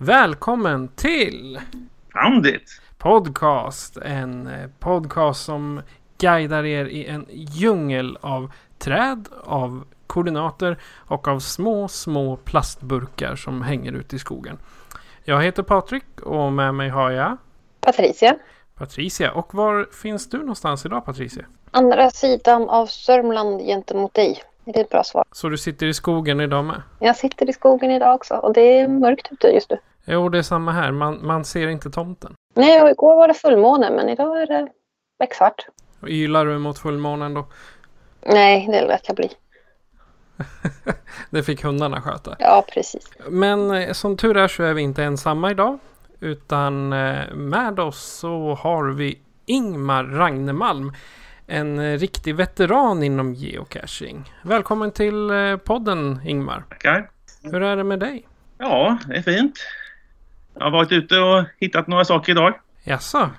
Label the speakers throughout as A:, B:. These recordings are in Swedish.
A: Välkommen till
B: Found it!
A: Podcast. En eh, podcast som guidar er i en djungel av träd, av koordinater och av små, små plastburkar som hänger ute i skogen. Jag heter Patrik och med mig har jag
C: Patricia.
A: Patricia. Och var finns du någonstans idag Patricia?
C: Andra sidan av Sörmland gentemot dig. Det är ett bra svar.
A: Så du sitter i skogen idag med?
C: Jag sitter i skogen idag också och det är mörkt ute just nu.
A: Jo, det är samma här. Man, man ser inte tomten.
C: Nej, och igår var det fullmåne men idag är det becksvart.
A: Ylar du mot fullmånen då?
C: Nej, det lät jag bli.
A: Det fick hundarna sköta.
C: Ja, precis.
A: Men eh, som tur är så är vi inte ensamma idag. Utan eh, med oss så har vi Ingmar Ragnemalm. En eh, riktig veteran inom geocaching. Välkommen till podden Ingmar.
B: Tackar.
A: Hur är det med dig?
B: Ja, det är fint. Jag har varit ute och hittat några saker idag.
A: Jaså?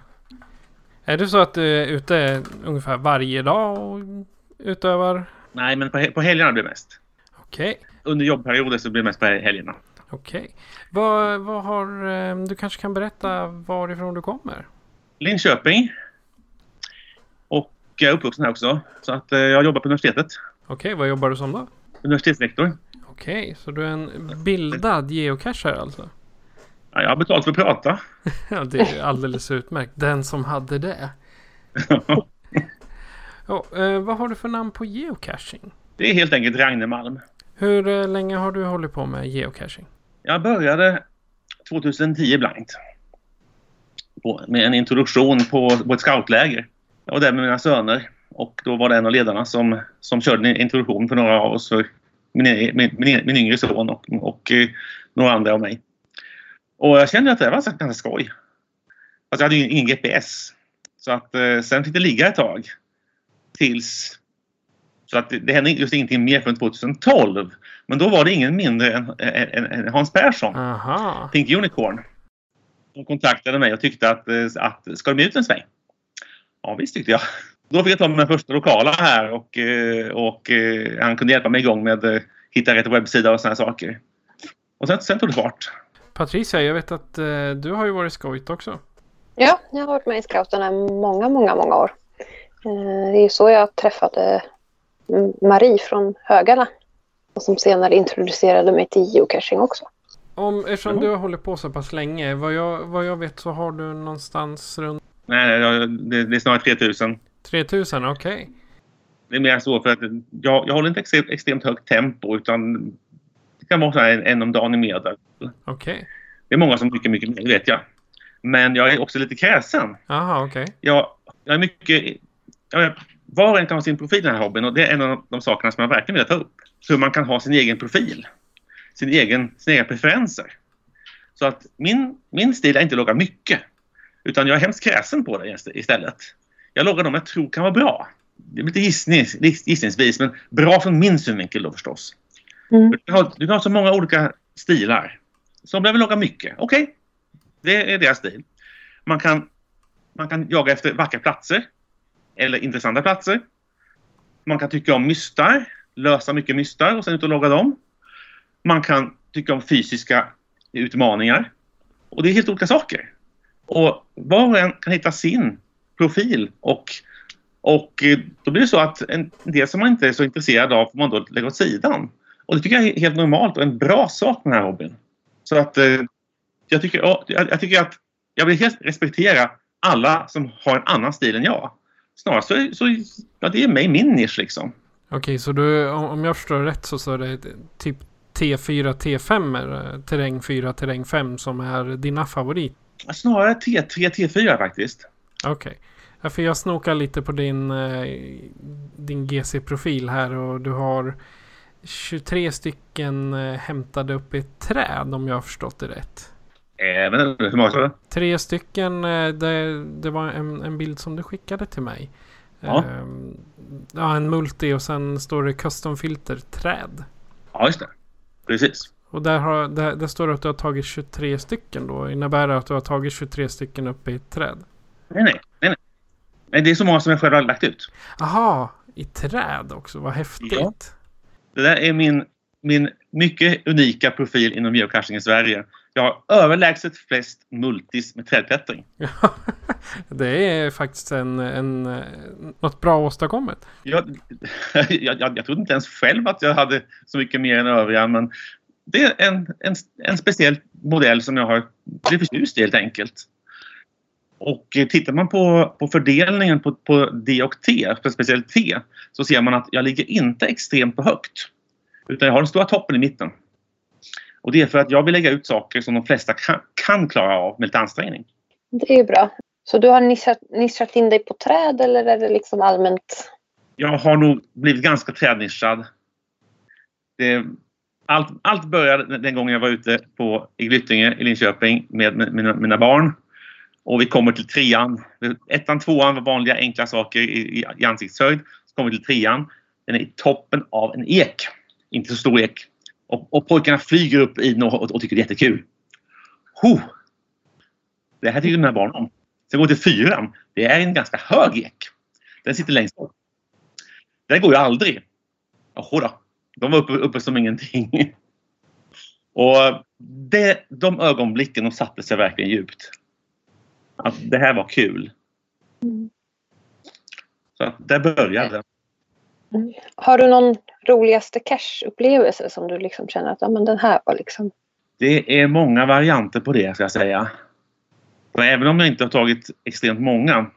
A: Är det så att du är ute ungefär varje dag och utövar?
B: Nej, men på, he- på helgerna blir det mest.
A: Okej.
B: Under jobbperioden så blir det mest på helgerna.
A: Okej. Vad, vad har... eh, Du kanske kan berätta varifrån du kommer?
B: Linköping. Och jag är uppvuxen här också. Så att eh, jag jobbar på universitetet.
A: Okej, vad jobbar du som då?
B: Universitetslektor.
A: Okej, så du är en bildad geocacher alltså?
B: Ja, jag har betalt för att prata.
A: Ja, det är alldeles utmärkt. Den som hade det. Ja, eh, vad har du för namn på geocaching?
B: det är helt enkelt Ragnemalm.
A: Hur eh, länge har du hållit på med geocaching?
B: Jag började 2010 blankt. På, med en introduktion på, på ett scoutläger. Jag var där med mina söner. Och då var det en av ledarna som, som körde en introduktion för några av oss. För min, min, min, min yngre son och, och eh, några andra av mig. Och jag kände att det var ganska skoj. Alltså jag hade ju ingen GPS. Så att eh, sen fick det ligga ett tag. Tills... Så att det, det hände just ingenting mer förrän 2012. Men då var det ingen mindre än, än, än, Hans Persson.
A: Aha.
B: Pink Unicorn. De kontaktade mig och tyckte att, eh, att ska de ut en sväng? Ja visst tyckte jag. Då fick jag ta min första lokala här och, eh, och han kunde hjälpa mig igång med att hitta rätt webbsida och sådana saker. Och sen, sen tog det fart.
A: Patricia, jag vet att eh, du har ju varit skojt också.
C: Ja, jag har varit med i scouterna i många, många, många år. Eh, Det är ju så jag träffade Marie från Högarna. Och som senare introducerade mig till geocaching också.
A: Om, eftersom
B: Mm.
A: du har hållit på så pass länge, vad jag, vad jag vet så har du någonstans runt
B: Nej, det, det är snarare 3000.
A: 3000, okej.
B: Det är mer så för att jag, jag håller inte extremt, extremt högt tempo utan kan vara så en, en om dagen i medel.
A: Okej.
B: Det är många som tycker mycket mer, vet jag. Men jag är också lite kräsen.
A: Aha, okej.
B: jag, jag är mycket... Jag, var och en kan ha sin profil i den här hobbyn och det är en av de sakerna som jag verkligen vill ta upp. Hur man kan ha sin egen profil. Sin egen, sina egna preferenser. Så att min, min stil är inte att logga mycket. Utan jag är hemskt kräsen på det ist- istället. Jag loggar de jag tror kan vara bra. Det är lite gissnings, gissningsvis, men bra från min synvinkel då förstås.
C: Mm.
B: Du, kan ha, du kan ha så många olika stilar. Som behöver logga mycket. Okej, det är deras stil. Man kan, man kan jaga efter vackra platser. Eller intressanta platser. Man kan tycka om mystar. Lösa mycket mystar och sen ut och logga dem. Man kan tycka om fysiska utmaningar. Och det är helt olika saker. Och var och en kan hitta sin profil och, och då blir det så att en del som man inte är så intresserad av får man då lägga åt sidan. Och det tycker jag är helt normalt och en bra sak med den här hobbyn. Så att eh, jag tycker, ja, jag, jag tycker att jag vill helt respektera alla som har en annan stil än jag. Snarare så, så ja, det är mig min nisch liksom.
A: Okej, så du, om jag förstår rätt så, så är det typ T4, T5, eh, terräng 4, terräng 5 som är dina favorit?
B: Snarare T3, T4 faktiskt.
A: Okej. Ja, för jag snokar lite på din, eh, din GC-profil här och du har 23 stycken eh, hämtade upp i ett träd om jag har förstått det rätt.
B: Även hur många sa du?
A: Tre stycken, eh, det, det var en, en bild som du skickade till mig.
B: Ja.
A: Ehm, ja, en multi och sen står det custom filter träd.
B: Ja, just det. Precis.
A: Och där, har, där, där står det att du har tagit 23 stycken då. Innebär det att du har tagit 23 stycken uppe i ett träd?
B: Nej. nej, nej. nej det är så många som jag själv har lagt ut.
A: Aha, i träd också. Vad häftigt.
B: Ja. Det där är min, min mycket unika profil inom geocaching i Sverige. Jag har överlägset flest multis med trädklättring.
A: det är faktiskt en, en, något bra åstadkommet.
B: Jag, jag, jag, jag trodde inte ens själv att jag hade så mycket mer än övriga men det är en, en, en speciell modell som jag har blivit förtjust i helt enkelt. Och eh, tittar man på, på fördelningen på, på D och T, speciellt T, så ser man att jag ligger inte extremt på högt. Utan jag har den stora toppen i mitten. Och det är för att jag vill lägga ut saker som de flesta kan, kan klara av med lite ansträngning.
C: Det är bra. Så du har nischat, nischat in dig på träd eller är det liksom allmänt?
B: Jag har nog blivit ganska trädnischad. Det, allt, allt började den gången jag var ute på, i Glyttinge i Linköping med, med mina, mina barn. Och vi kommer till trean. Ettan, tvåan var vanliga enkla saker i, i, i ansiktshöjd. Så kommer vi till trean. Den är i toppen av en ek. Inte så stor ek. Och, och pojkarna flyger upp i den och, och, och tycker det är jättekul. Ho! Det här tycker mina barn om. Sen går vi till fyran. Det är en ganska hög ek. Den sitter längst bort. Den går ju aldrig. Jaha då. De var uppe, uppe som ingenting. Och det, de ögonblicken de satte sig verkligen djupt. Att det här var kul.
C: Mm.
B: Så att där började det.
C: Har du någon roligaste cash-upplevelse som du liksom känner att ja, men den här var liksom...
B: Det är många varianter på det ska jag säga. För även om jag inte har tagit extremt många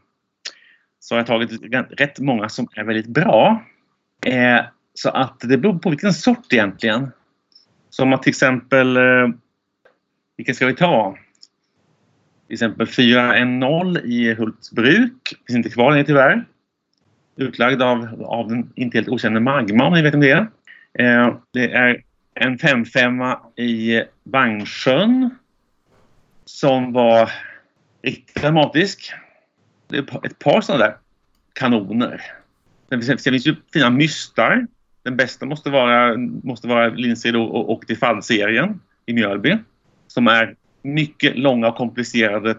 B: så har jag tagit rätt många som är väldigt bra. Eh, så att det beror på vilken sort egentligen. Som att till exempel, eh, vilken ska vi ta? Till exempel 410 i Hultsbruk. Finns inte kvar längre tyvärr. Utlagd av, av den inte helt okände Magma om ni vet om det är. Eh, det är en 55 i Vangsjön. Som var riktigt dramatisk. Det är ett par sådana där kanoner. Sen finns, sen finns ju fina mystar. Den bästa måste vara, måste vara Lindsey och, och Tifall-serien i Mjölby. Som är mycket långa och komplicerade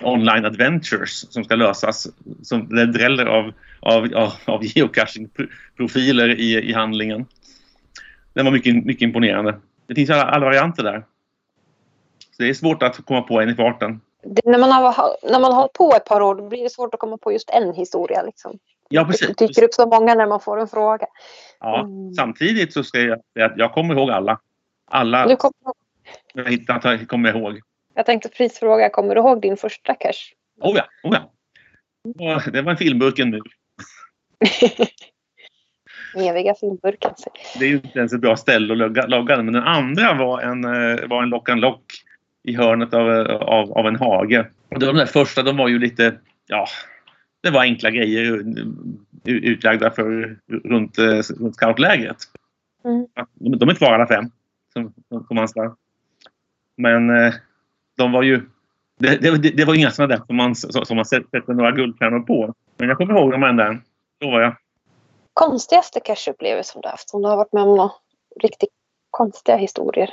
B: online adventures som ska lösas. Som det dräller av, av, av, av geocaching-profiler i, i handlingen. Den var mycket, mycket imponerande. Det finns alla, alla varianter där. Så det är svårt att komma på en i farten.
C: Det, när, man har, när man har på ett par år blir det svårt att komma på just en historia. Liksom.
B: Ja, precis.
C: Det dyker upp så många när man får en fråga.
B: Ja,
C: Mm.
B: Samtidigt så ska jag säga att jag kommer ihåg alla. Alla jag hittat jag kommer ihåg.
C: jag tänkte prisfråga, kommer du ihåg din första cash?
B: Oh ja, oh ja. Och Det var en filmburken nu.
C: Eviga filmburken.
B: Det är ju inte ens ett bra ställe att logga, logga. Men den andra var en, eh, var en lock and lock i hörnet av, eh, av, av en hage. Och de där första de var ju lite, ja, det var enkla grejer utlagda för runt, eh, runt scoutlägret.
C: Mm.
B: De, de är kvar alla fem som, som man ska. Men eh, de var ju det, det, det- var inga sådana där som man, som man sätter några guldstjärnor på. Men jag kommer ihåg dem ända. Då var jag.
C: Konstigaste cash-upplevelse du haft? Om du har varit med om några riktigt konstiga historier?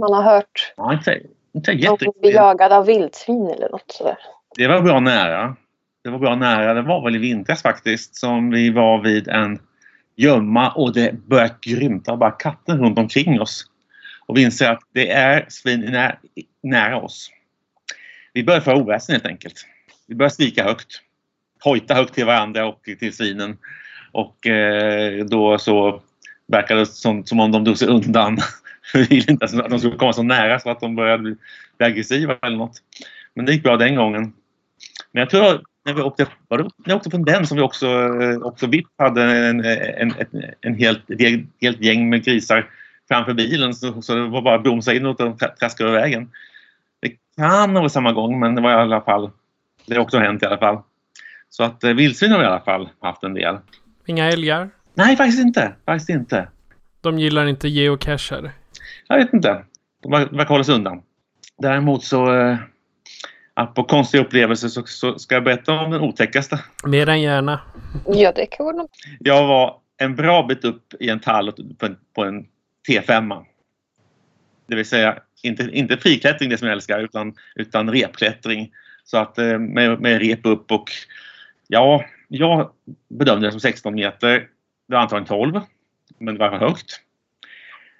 C: Man har hört
B: Ja, inte, inte jätte...
C: bli jagad av vildsvin eller något sådär.
B: Det var bra nära. Det var bra nära. Det var väl i vintras faktiskt som vi var vid en gömma och det började grymta bara katten runt omkring oss. Och vi inser att det är svin nära, nära oss. Vi börjar föra oväsen helt enkelt. Vi börjar skrika högt. Hojta högt till varandra och till svinen. Och eh, då så verkar det som, som om de drog sig undan. Vi ville inte att de skulle komma så nära så att de började bli, bli aggressiva eller något. Men det gick bra den gången. Men jag tror när vi åkte, var det, när vi åkte från den som vi också, eh, också VIP hade en, en, en, en helt, ett helt gäng med grisar framför bilen så, så det var bara att bromsa in och traska över vägen. Det kan ha varit samma gång men det var i alla fall det har också hänt i alla fall. Så att eh, vildsvin har vi i alla fall haft en del.
A: Inga älgar?
B: Nej, faktiskt inte. Faktiskt inte.
A: De gillar inte geocacher?
B: Jag vet inte. De verkar hålla sig undan. Däremot så... Eh, på konstiga upplevelser så, så, ska jag berätta om den otäckaste.
A: Mer än gärna.
C: Ja, det kan vara
B: Jag var en bra bit upp i en tall på en, på en T5. Det vill säga inte, inte friklättring det som jag älskar utan, utan repklättring. Så att eh, med, med rep upp och ja, jag bedömde det som 16 meter. Det var antagligen 12, men det var högt.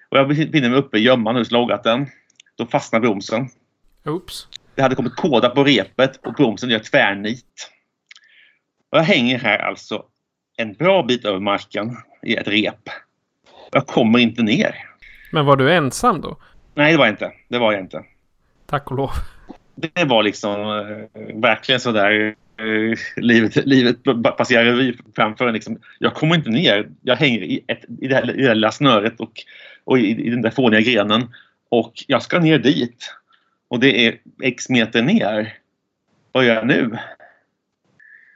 B: Och jag befinner mig uppe i gömman och slaggat den. Då fastnar bromsen.
A: Oops.
B: Det hade kommit kåda på repet och bromsen gör tvärnit. Och jag hänger här alltså en bra bit över marken i ett rep. Jag kommer inte ner.
A: Men var du ensam då?
B: Nej, det var jag inte. Det var jag inte.
A: Tack och lov.
B: Det var liksom eh, verkligen sådär eh, livet, livet passerar revy framför en. Liksom. Jag kommer inte ner. Jag hänger i, ett, i, det, här, i det här lilla snöret och, och i, i den där fåniga grenen. Och jag ska ner dit. Och det är x meter ner. Vad gör jag nu?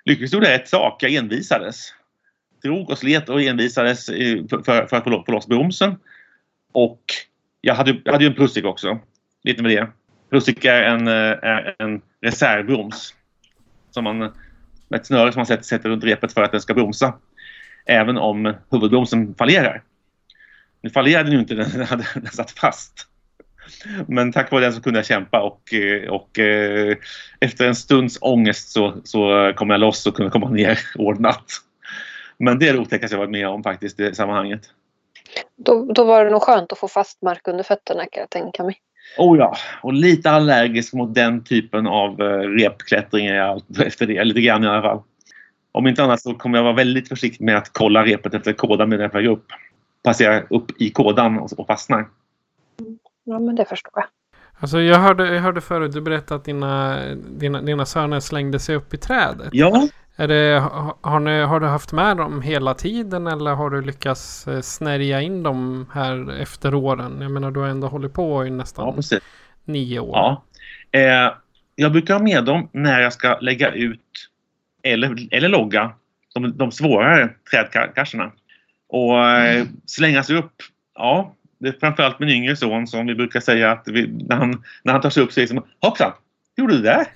B: Lyckligtvis gjorde jag ett sak. Jag envisades. Drog och slet och envisades eh, för, för, att få loss bromsen. Och jag hade, jag hade ju en Prusik också. Lite med det. Prusik är en, eh, är en reservbroms. Som man, med ett snöre som man sätter, sätter runt repet för att den ska bromsa. Även om huvudbromsen fallerar. Nu fallerade den ju inte, den, hade, den satt fast. Men tack vare den så kunde jag kämpa och, eh, och efter en stunds ångest så, så kom jag loss och kunde komma ner ordnat. Men det är det otäckaste jag varit med om faktiskt i sammanhanget.
C: Då, då var det nog skönt att få fast mark under fötterna kan jag tänka mig.
B: Oh ja, och lite allergisk mot den typen av uh, repklättring är jag efter det, lite grann i alla fall. Om inte annat så kommer jag vara väldigt försiktig med att kolla repet efter kådan medan jag är upp. Passera upp i kådan och, och fastnar.
C: Ja, men det förstår jag.
A: Alltså jag hörde, jag hörde förut, du berättade att dina, dina, dina söner slängde sig upp i trädet.
B: Ja.
A: Är det, har, ni, har du haft med dem hela tiden eller har du lyckats eh, snärja in dem här efter åren? Jag menar du har ändå hållit på i nästan
B: ja,
A: nio år.
B: Ja. Eh, jag brukar ha med dem när jag ska lägga ut eller, eller logga de, de svårare trädcacherna. Och eh, mm. slänga sig upp, ja det är framförallt min yngre son som vi brukar säga att vi, när, han, när han tar sig upp så är det som Hoppsan! Hur gjorde du det?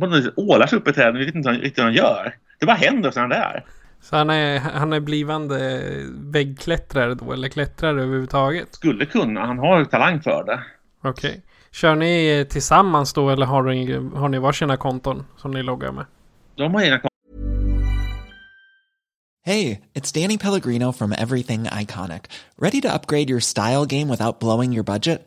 B: Han ålar sig upp i träden. Vi vet inte riktigt vad han gör. Det bara händer så han där.
A: Så han är, han är blivande väggklättrare då? Eller klättrare överhuvudtaget?
B: Skulle kunna. Han har talang för det.
A: Okej. Okay. Kör ni tillsammans då eller har ni, har ni varsina konton som ni loggar med?
B: De har egna konton.
D: Hej, it's Danny Pellegrino from Everything Iconic. Ready to upgrade your style game without blowing your budget?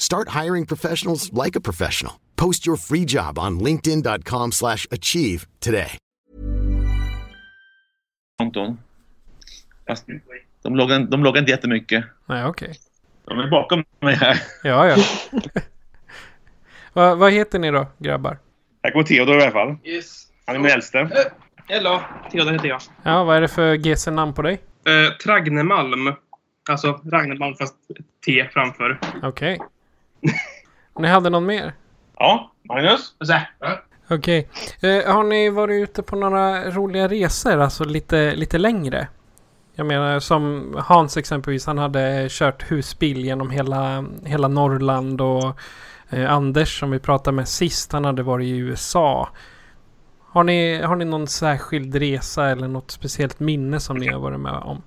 E: Start hiring professionals like a professional. Post your free job on linkedin.com/achieve today.
B: Fast de loggar, de loggar inte jättemycket.
A: Nej, okej. Okay.
B: De är bakom mig här.
A: Ja, ja. vad, vad heter ni då, grabbar?
B: Jag går Theodor i alla fall.
F: Yes.
B: Han är min äldste. Uh,
F: hello, Theodor heter jag.
A: Ja, vad är det för GC-namn på dig?
F: Uh, Tragnemalm. Alltså Ragnemalm fast T framför.
A: Okej. Okay. Ni hade någon mer?
B: Ja, Magnus?
A: Okej. Okay. Uh, har ni varit ute på några roliga resor? Alltså lite, lite längre? Jag menar som Hans exempelvis. Han hade kört husbil genom hela, hela Norrland och eh, Anders som vi pratade med sist. Han hade varit i USA. Har ni, har ni någon särskild resa eller något speciellt minne som ni har varit med om?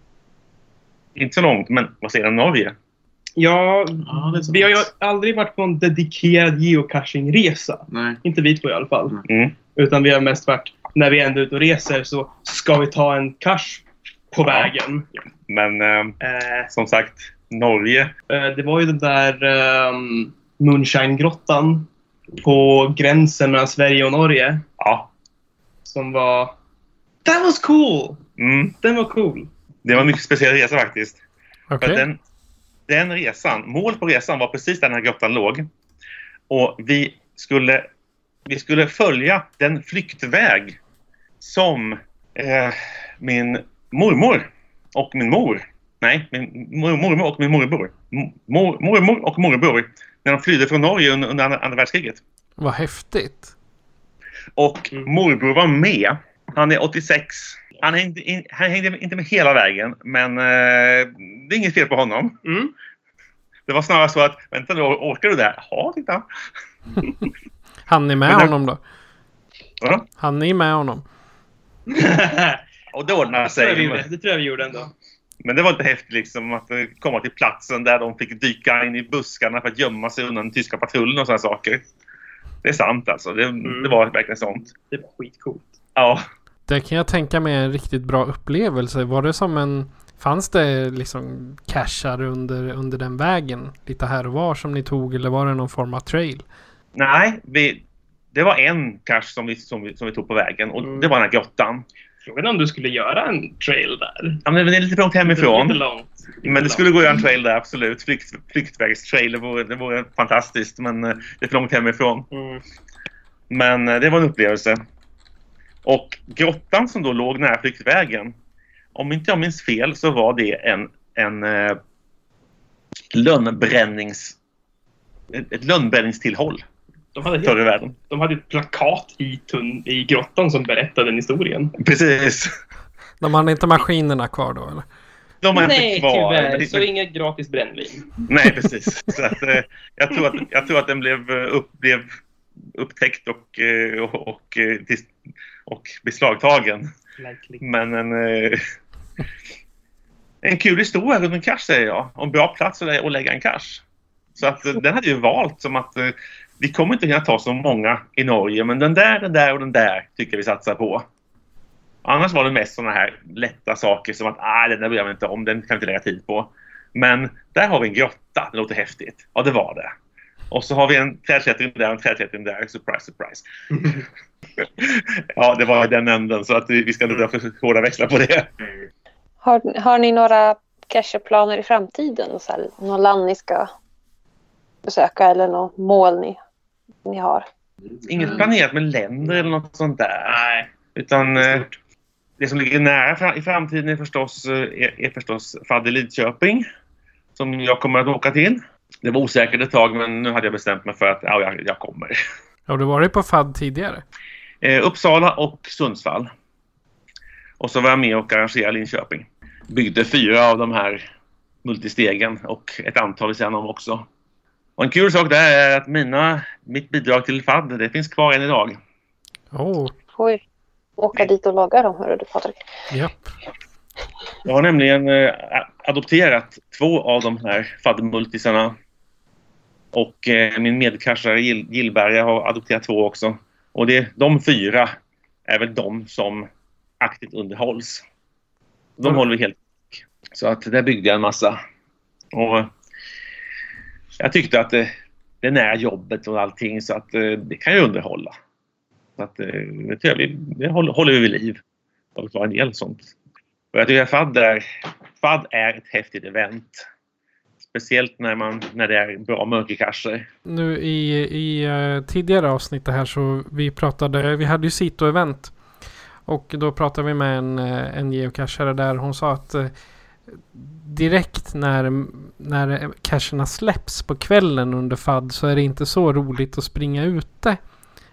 B: Inte så långt, men vad säger du Norge?
F: Ja,
G: Ja,
F: vi har ju aldrig varit på en dedikerad geocaching-resa.
G: Nej.
F: Inte vi två i alla fall.
B: Mm.
F: Utan vi har mest varit, när vi ändå är ute och reser så ska vi ta en cache på vägen.
B: Men eh,
F: Eh,
B: som sagt, Norge.
F: eh, det var ju den där um, Moonshine-grottan på gränsen mellan Sverige och Norge.
B: Ja.
F: Som var... That was cool!
B: Mm,
F: Den var cool.
B: det var en mycket speciell resa faktiskt. Att den, den resan, mål på resan var precis där den här grottan låg. Och vi skulle, vi skulle följa den flyktväg som eh, min mormor och min mor, nej, min mor- mormor och min morbror, mor, mormor och morbror, när de flydde från Norge under, under andra, andra världskriget.
A: Vad häftigt.
B: Och
F: Mm.
B: morbror var med. Han är 86. Han hängde, in, han hängde inte med hela vägen, men eh, det är inget fel på honom.
F: Mm.
B: Det var snarare så att, vänta nu, orkar du det? Ja, titta.
A: Han är med
B: Men
A: honom då?
B: Ja.
A: Han är med honom.
B: Och det ordnade
F: det, tror jag vi
B: sig.
F: det tror jag vi gjorde ändå.
B: Men det var inte häftigt liksom att eh, komma till platsen där de fick dyka in i buskarna för att gömma sig undan den tyska patrullen och sådana saker. Det är sant alltså. Det,
F: Mm.
B: det var verkligen sånt.
F: Det var skitcoolt.
B: Ja.
A: Det kan jag tänka mig en riktigt bra upplevelse. Var det som en... Fanns det liksom cashar under, under den vägen? Lite här och var som ni tog eller var det någon form av trail?
B: Nej, vi, det var en cache som vi, som, vi, som vi tog på vägen och
F: Mm.
B: det var den här grottan.
F: Frågan om du skulle göra en trail där.
B: Ja, men det är lite långt hemifrån.
F: Lite långt. Lite
B: Men det
F: långt.
B: skulle gå att göra en trail där, absolut. Flykt, flyktvägstrail, det vore, det vore fantastiskt. Men det är för långt hemifrån.
F: Mm.
B: Men eh, det var en upplevelse. Och grottan som då låg nära flyktvägen. Om inte jag minns fel så var det en, en eh, lönnbrännings... Ett, ett lönnbränningstillhåll
F: De, hade
B: förr i världen.
F: de hade ett plakat i, tunn, i grottan som berättade den historien.
B: Precis.
A: De hade inte maskinerna kvar då eller?
B: De
F: Nej,
B: inte kvar.
F: tyvärr. Så inget gratis brännvin.
B: Nej, precis. Så att, eh, jag, tror att, jag tror att den blev, eh, upp, blev upptäckt och, eh, och, och, eh, och beslagtagen.
F: Likely.
B: Men en, eh, en kul historia runt en cash säger jag. Och en bra plats att, lä- att lägga en cash. Så att eh, den hade vi valt som att eh, vi kommer inte hinna ta så många i Norge men den där, den där och den där tycker vi satsar på. Annars var det mest sådana här lätta saker som att ah, den där bryr jag mig inte om, den kan vi inte lägga tid på. Men där har vi en grotta, det låter häftigt. Ja, det var det. Och så har vi en trädklättring där och en trädklättring där. Surprise, surprise. ja, det var i den änden så att vi ska inte dra för hårda växlar på det.
C: Har, har ni några cacheplaner i framtiden? Så här, någon land ni ska besöka eller något mål ni, ni har?
B: Inget planerat med länder eller något sånt där.
F: Nej.
B: Utan eh, det som ligger nära fra- i framtiden är förstås, eh, är, är förstås Fadde Lidköping. Som jag kommer att åka till. Det var osäkert ett tag men nu hade jag bestämt mig för att ja, jag, jag kommer.
A: Har du varit på FAD tidigare?
B: Eh, Uppsala och Sundsvall. Och så var jag med och arrangerade Linköping. Byggde fyra av de här multistegen och ett antal vid sidan om också. Och en kul sak där är att mina, mitt bidrag till FAD det finns kvar än idag.
A: Oh,
C: Oj. Åka dit och logga dem, hörru du Patrik.
A: japp.
B: Jag har nämligen eh, adopterat två av de här FAD-multisarna. Och eh, min medkassare Gill, Gillberga har adopterat två också. Och det, de fyra är väl de som aktivt underhålls. De
A: Mm.
B: håller vi helt Så att där byggde jag en massa. Och jag tyckte att det, det är nära jobbet och allting så att eh, det kan jag underhålla. Så att eh, det, det håller, vi vid liv. Vi har en del sånt. Och jag tycker att FAD är, FAD är ett häftigt event. Speciellt när, man, när det är bra mörkerkasser.
A: Nu i, i eh, tidigare avsnitt här så vi pratade, vi hade ju Sito-event. Och då pratade vi med en, eh, en geocachare där. Hon sa att eh, direkt när, när cacherna släpps på kvällen under FAD så är det inte så roligt att springa ute.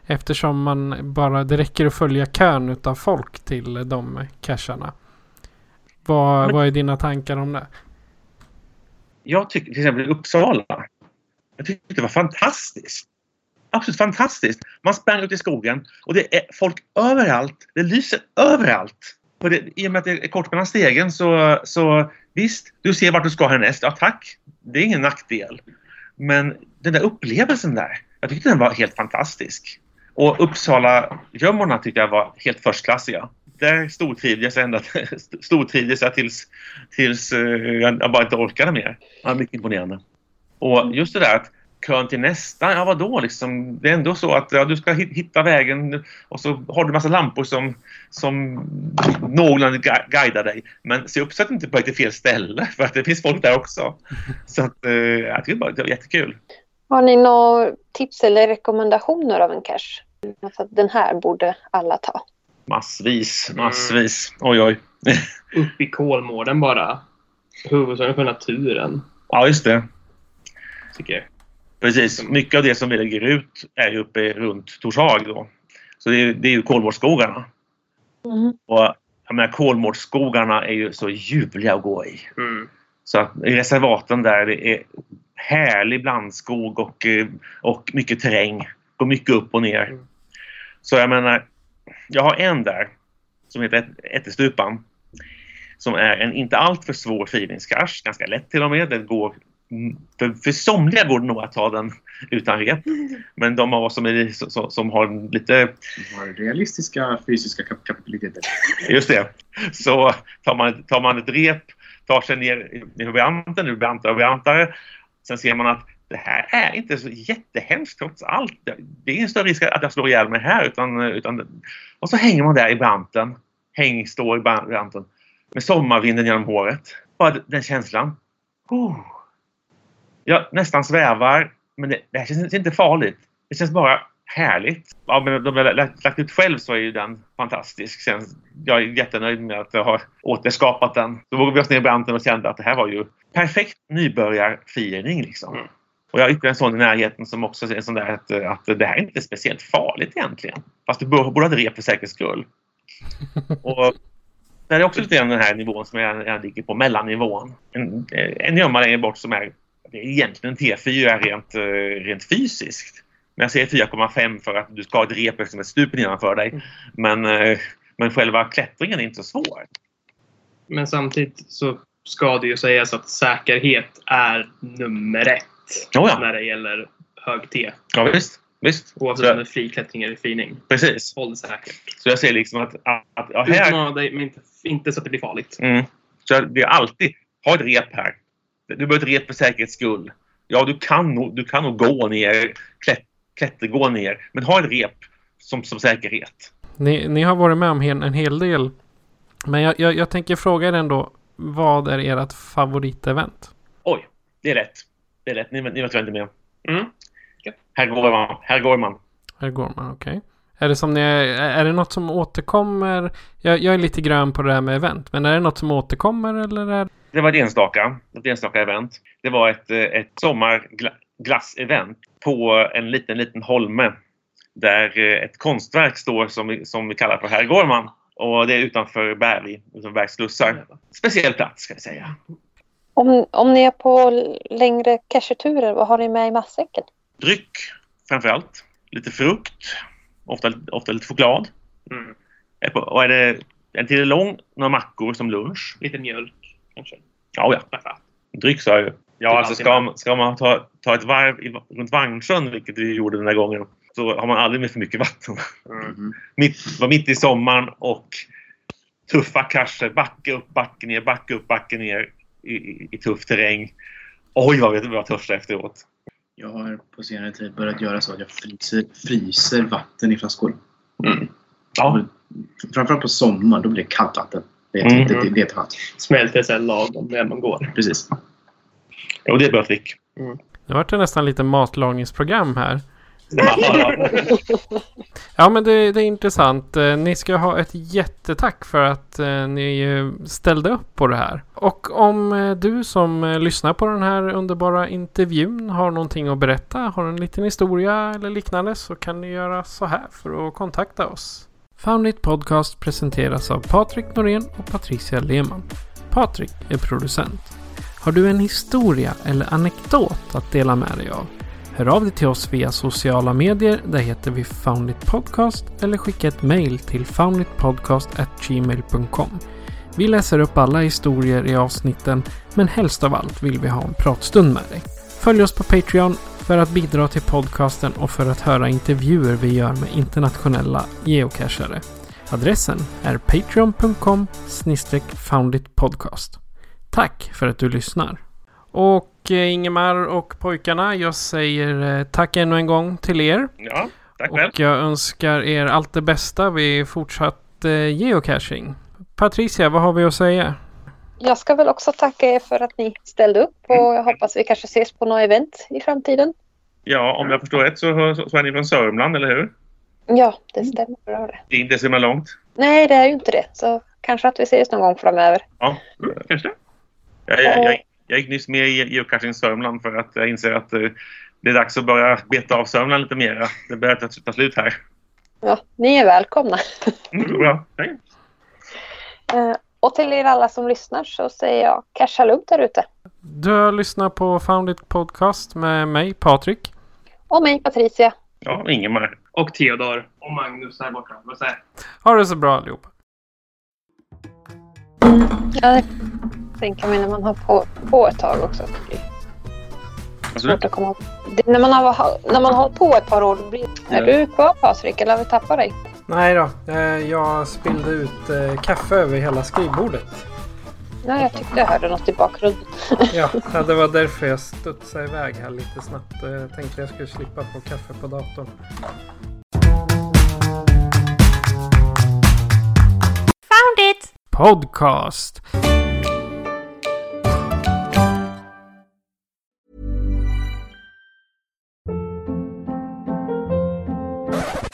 A: Eftersom man bara, det räcker att följa kön utav folk till de cacherna. Vad,
B: Men-
A: vad är dina tankar om det?
B: Jag tycker till exempel i Uppsala. Jag tyckte det var fantastiskt. Absolut fantastiskt. Man sprang ut i skogen och det är folk överallt. Det lyser överallt. Och det, I och med att det är kort mellan stegen så, så visst, du ser vart du ska härnäst. Ja tack, det är ingen nackdel. Men den där upplevelsen där, jag tyckte den var helt fantastisk. Och Uppsala-gömmorna tyckte jag var helt förstklassiga. Där stortrivdes ända stortrivdes jag tills, tills eh, jag bara inte orkade mer. Det var mycket imponerande. Och just det där att kön till nästa, ja vadå liksom? Det är ändå så att ja, du ska hi- hitta vägen och så har du massa lampor som, som någorlunda gu- guidar dig. Men se upp så att du inte på till fel ställe för att det finns folk där också. Så att, eh, jag tycker bara det var jättekul.
C: Har ni några tips eller rekommendationer av en cache? Alltså den här borde alla ta.
B: Massvis, massvis. Oj, oj.
F: Upp i Kolmården bara. Huvudsaken för naturen,
B: Ja, just det.
F: tycker jag.
B: Precis. Mycket av det som vi lägger ut är ju uppe runt Torshag då. Så det är, det är ju Kolmårdsskogarna. Och jag menar, Kolmårdsskogarna är ju så ljuvliga att gå i.
F: Mm.
B: Så att reservaten där det är härlig blandskog och, eh, och mycket terräng. Går mycket upp och ner.
F: Mm.
B: Så jag menar, jag har en där som heter Ätt- Ättestupan. Som är en inte alltför svår feelingskash, ganska lätt till och med. Den går, för, för somliga går det nog att ta den utan rep. Men de av oss som, är, som, som har lite
G: har realistiska fysiska kap- kapabiliteter.
B: Just det. Så tar man, tar man ett rep, tar sig ner i varianten, nu brantare och brantare. Sen ser man att det här är inte så jättehemskt trots allt. Det är ingen större risk att jag slår ihjäl mig här. Utan, utan, och så hänger man där i branten. Häng, står i branten. Med sommarvinden genom håret. Bara den känslan. Oh. Jag nästan svävar. Men det, det här känns inte farligt. Det känns bara härligt. Ja, men de jag lagt, lagt ut själv så är ju den fantastisk. Sen, jag är jättenöjd med att jag har återskapat den. Då vågade vi oss ner i branten och kände att det här var ju perfekt nybörjarfirning. Liksom.
F: Mm.
B: Och jag har ytterligare en sån i närheten som också är en sån där att, att det här är inte speciellt farligt egentligen. Fast du borde ha ett rep för säkerhets skull. och det är också lite grann den här nivån som jag, jag ligger på, mellannivån. En, en gömma längre bort som är, är egentligen en T4 rent, eh, rent fysiskt. Men jag säger 4,5 för att du ska ha ett rep som ett stup nedanför dig. Men, eh, men själva klättringen är inte så svår.
F: Men samtidigt så ska det ju sägas att säkerhet är nummer ett
B: Oh ja.
F: när det gäller hög T.
B: Ja, visst. visst.
F: Oavsett
B: Så-
F: om det är friklättring eller fining.
B: Precis.
F: Håll säkert.
B: Så jag ser liksom att, att, att ja, här,
F: Utmana dig, men inte, inte så att det blir farligt.
B: Mm. Så det är alltid, ha ett rep här. Du behöver ett rep för säkerhets skull. Ja, du kan nog, du kan nog gå ner, klätt, klättergå ner, men ha ett rep som, som säkerhet.
A: Ni, ni har varit med om en, en hel del. Men jag, jag, jag tänker fråga er ändå. Vad är ert favoritevent?
B: Oj, det är rätt. Det är rätt. Ni, ni vet vad jag inte med.
F: Mm.
B: Här går man. Här går man.
A: Här går man, okej. Är det som ni, är det något som återkommer? Jag, jag är lite grön på det här med event. Men är det något som återkommer eller? Är...
B: Det var ett enstaka, ett enstaka event. Det var ett, eh, ett sommarglassevent på en liten, liten holme. Där eh, ett konstverk står som, vi- som vi kallar för Här går man. Och det är utanför Berg, utanför Bergs slussar. Speciell plats ska jag säga.
C: Om, om ni är på längre cacheturer, vad har ni med i matsäcken?
B: Dryck framför allt. Lite frukt. Ofta, ofta lite choklad.
F: Mm.
B: Och är det en till lång, några mackor som lunch.
F: Lite mjölk kanske.
B: Ja, ja. Dryck sa jag ju. Ja,
F: Typ
B: alltså ska, man- ska man ta, ta ett varv i, runt Vangsjön, vilket vi gjorde den här gången, så har man aldrig med för mycket vatten.
G: Mhm.
B: Mitt, var mitt i sommaren och tuffa cacher. Backa upp, backa ner, backa upp, backa ner i, i, i tuff terräng. Oj, vad vi var törstiga efteråt.
G: Jag har på senare tid börjat göra så att jag fryser, fryser vatten i flaskor.
F: Mm.
B: Ja,
G: Framförallt på sommaren, då blir det kallt vatten. Det är,
B: Mm.
G: det, det, det är ett skönt.
F: Smälter sig lagom när man går.
G: Precis.
B: och det är bra flick.
A: Det vart det nästan lite matlagningsprogram här.
B: Ja,
A: men det, det är intressant. Eh, ni ska ha ett jättetack för att eh, ni eh, ställde upp på det här. Och om du som lyssnar på den här underbara intervjun har någonting att berätta, har en liten historia eller liknande så kan ni göra så här för att kontakta oss. Foundit Podcast presenteras av Patrik Norén och Patricia Lehmann. Patrik är producent. Har du en historia eller anekdot att dela med dig av? Hör av dig till oss via sociala medier. Där heter vi Foundit Podcast eller skicka ett mail till founditpodcast.gmail.com. Vi läser upp alla historier i avsnitten men helst av allt vill vi ha en pratstund med dig. Följ oss på Patreon för att bidra till podcasten och för att höra intervjuer vi gör med internationella geocachare. Adressen är patreon.com founditpodcast. Tack för att du lyssnar. Och eh, Ingemar och pojkarna, jag säger eh, tack ännu en gång till er.
B: Ja, tack själv.
A: Och jag önskar er allt det bästa vid fortsatt eh, geocaching. Patricia, vad har vi att säga?
C: Jag ska väl också tacka er för att ni ställde upp och jag hoppas vi kanske ses på något event i framtiden.
B: Ja, om jag förstår rätt så, så, så är ni från Sörmland, eller hur?
C: Ja, det stämmer bra det.
B: Det är inte så himla långt.
C: Nej, det är ju inte det. Så kanske att vi ses någon gång framöver.
B: Ja, kanske det. Jag, jag, jag, jag gick nyss med i geocaching Sörmland för att jag inser att eh, det är dags att börja beta av Sörmland lite mer. Det börjar ta, slut här.
C: Ja, ni är välkomna.
B: Mm, bra.
C: Eh, Och till er alla som lyssnar så säger jag casha lugnt där ute.
A: Du har lyssnat på Foundit Podcast med mig, Patrik.
C: Och mig Patricia.
B: Ja, Ingemar.
F: Och Theodor. Och Magnus där borta. Vad säger
A: Ha det så bra allihop.
C: Jag tänker mig när man har på, på ett tag också. Svårt att komma det, när, man har, när man har på ett par år. Blir, är du kvar Patrik eller har vi tappat dig?
A: Nej då, eh, jag spillde ut eh, kaffe över hela skrivbordet.
C: Ja, jag tyckte jag hörde något i bakgrunden.
A: Ja, ja, det var därför jag studsade iväg här lite snabbt. Jag tänkte jag skulle slippa få kaffe på datorn.
H: Found it!
A: Podcast!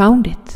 I: found it.